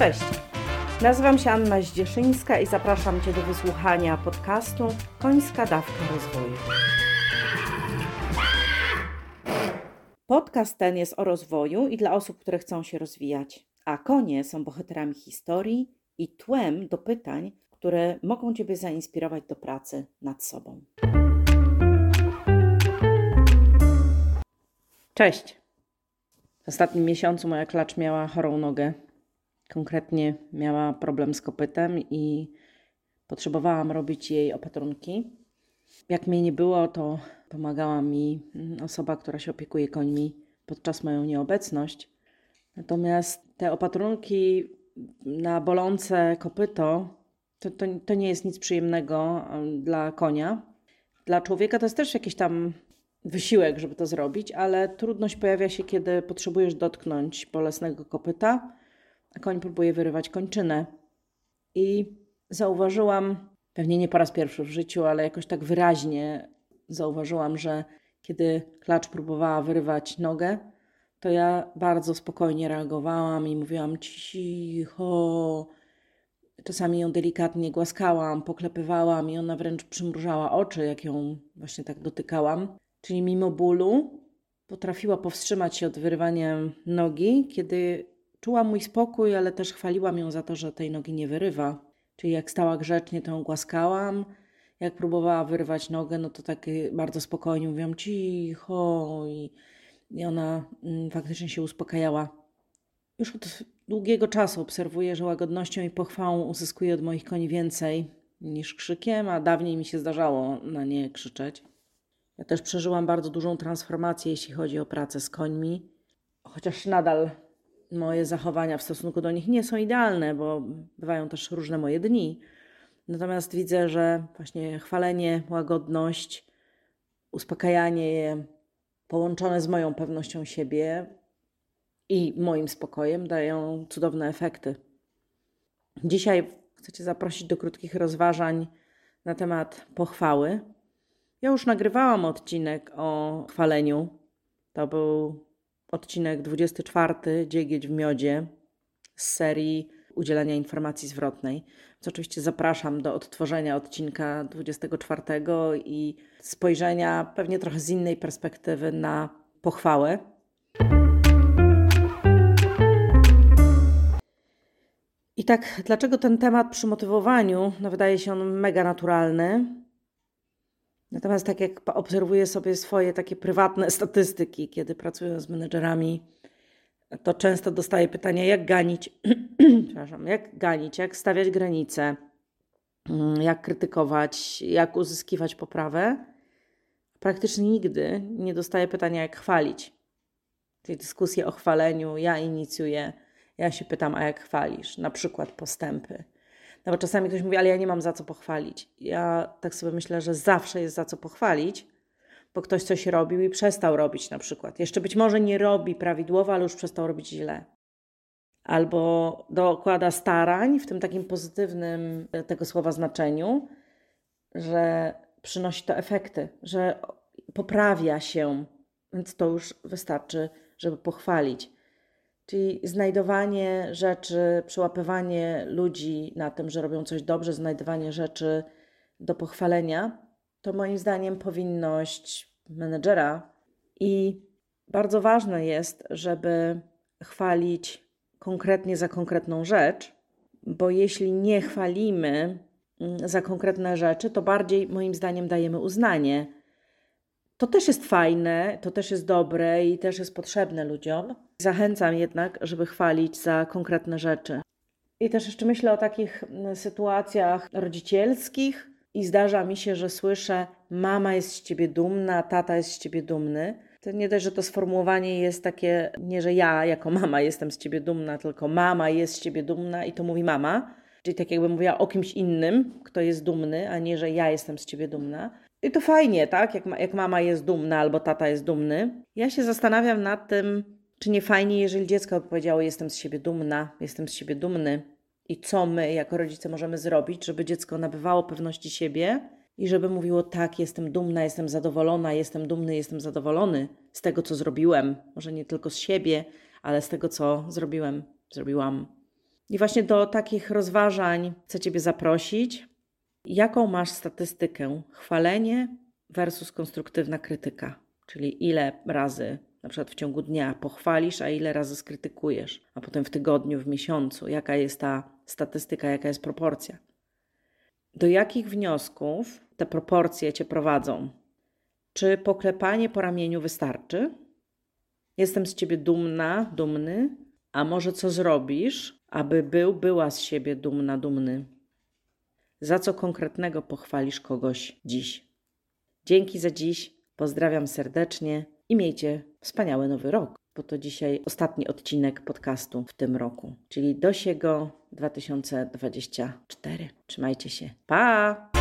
Cześć. Nazywam się Anna Zdzieszyńska i zapraszam Cię do wysłuchania podcastu Końska Dawka Rozwoju. Podcast ten jest o rozwoju i dla osób, które chcą się rozwijać, a konie są bohaterami historii i tłem do pytań, które mogą Ciebie zainspirować do pracy nad sobą. Cześć. W ostatnim miesiącu moja klacz miała chorą nogę. Konkretnie miała problem z kopytem i potrzebowałam robić jej opatrunki. Jak mnie nie było, to pomagała mi osoba, która się opiekuje końmi podczas moją nieobecność. Natomiast te opatrunki na bolące kopyto to, to, to nie jest nic przyjemnego dla konia. Dla człowieka to jest też jakiś tam wysiłek, żeby to zrobić, ale trudność pojawia się, kiedy potrzebujesz dotknąć bolesnego kopyta, koń próbuje wyrywać kończynę. I zauważyłam, pewnie nie po raz pierwszy w życiu, ale jakoś tak wyraźnie zauważyłam, że kiedy klacz próbowała wyrywać nogę, to ja bardzo spokojnie reagowałam i mówiłam cicho. Czasami ją delikatnie głaskałam, poklepywałam i ona wręcz przymrużała oczy, jak ją właśnie tak dotykałam. Czyli mimo bólu potrafiła powstrzymać się od wyrywania nogi, kiedy czuła mój spokój, ale też chwaliłam ją za to, że tej nogi nie wyrywa. Czyli jak stała grzecznie, to ją głaskałam. Jak próbowała wyrwać nogę, no to tak bardzo spokojnie mówiłam cicho i, i ona mm, faktycznie się uspokajała. Już od długiego czasu obserwuję, że łagodnością i pochwałą uzyskuję od moich koni więcej niż krzykiem, a dawniej mi się zdarzało na nie krzyczeć. Ja też przeżyłam bardzo dużą transformację, jeśli chodzi o pracę z końmi, chociaż nadal moje zachowania w stosunku do nich nie są idealne, bo bywają też różne moje dni. Natomiast widzę, że właśnie chwalenie, łagodność, uspokajanie je, połączone z moją pewnością siebie i moim spokojem, dają cudowne efekty. Dzisiaj chcę Cię zaprosić do krótkich rozważań na temat pochwały. Ja już nagrywałam odcinek o chwaleniu. To był odcinek 24, Dziegieć w miodzie z serii udzielania informacji zwrotnej. Więc oczywiście zapraszam do odtworzenia odcinka 24 i spojrzenia pewnie trochę z innej perspektywy na pochwałę. I tak, dlaczego ten temat przy motywowaniu no wydaje się on mega naturalny? Natomiast tak jak obserwuję sobie swoje takie prywatne statystyki, kiedy pracuję z menedżerami, to często dostaję pytania, jak ganić, przepraszam, jak ganić, jak stawiać granice, mm, jak krytykować, jak uzyskiwać poprawę. Praktycznie nigdy nie dostaję pytania, jak chwalić. Tej dyskusji o chwaleniu ja inicjuję. Ja się pytam, a jak chwalisz? Na przykład postępy no bo czasami ktoś mówi, ale ja nie mam za co pochwalić. Ja tak sobie myślę, że zawsze jest za co pochwalić, bo ktoś coś robił i przestał robić na przykład. Jeszcze być może nie robi prawidłowo, ale już przestał robić źle. Albo dokłada starań w tym takim pozytywnym tego słowa znaczeniu, że przynosi to efekty, że poprawia się, więc to już wystarczy, żeby pochwalić. Czyli znajdowanie rzeczy, przyłapywanie ludzi na tym, że robią coś dobrze, znajdowanie rzeczy do pochwalenia, to moim zdaniem powinność menedżera. I bardzo ważne jest, żeby chwalić konkretnie za konkretną rzecz, bo jeśli nie chwalimy mm, za konkretne rzeczy, to bardziej moim zdaniem dajemy uznanie. To też jest fajne, to też jest dobre i też jest potrzebne ludziom Zachęcam jednak, żeby chwalić za konkretne rzeczy. I też jeszcze myślę o takich mm, sytuacjach rodzicielskich i zdarza mi się, że słyszę: Mama jest z ciebie dumna, tata jest z ciebie dumny. To nie dość, że to sformułowanie jest takie, nie że ja jako mama jestem z ciebie dumna, tylko mama jest z ciebie dumna i to mówi mama. Czyli tak jakby mówiła o kimś innym, kto jest dumny, a nie, że ja jestem z ciebie dumna. I to fajnie, tak? Jak, jak mama jest dumna albo tata jest dumny. Ja się zastanawiam nad tym, czy nie fajnie, jeżeli dziecko powiedziało: Jestem z siebie dumna, jestem z siebie dumny, i co my jako rodzice możemy zrobić, żeby dziecko nabywało pewności siebie i żeby mówiło: Tak, jestem dumna, jestem zadowolona, jestem dumny, jestem zadowolony z tego, co zrobiłem. Może nie tylko z siebie, ale z tego, co zrobiłem, zrobiłam. I właśnie do takich rozważań chcę Ciebie zaprosić. Jaką masz statystykę chwalenie versus konstruktywna krytyka? Czyli ile razy na przykład w ciągu dnia pochwalisz, a ile razy skrytykujesz, a potem w tygodniu, w miesiącu, jaka jest ta statystyka, jaka jest proporcja. Do jakich wniosków te proporcje cię prowadzą? Czy poklepanie po ramieniu wystarczy? Jestem z ciebie dumna, dumny, a może co zrobisz, aby był, była z siebie dumna, dumny? Za co konkretnego pochwalisz kogoś dziś? Dzięki za dziś, pozdrawiam serdecznie i miejcie wspaniały nowy rok, bo to dzisiaj ostatni odcinek podcastu w tym roku, czyli do siego 2024. Trzymajcie się. Pa!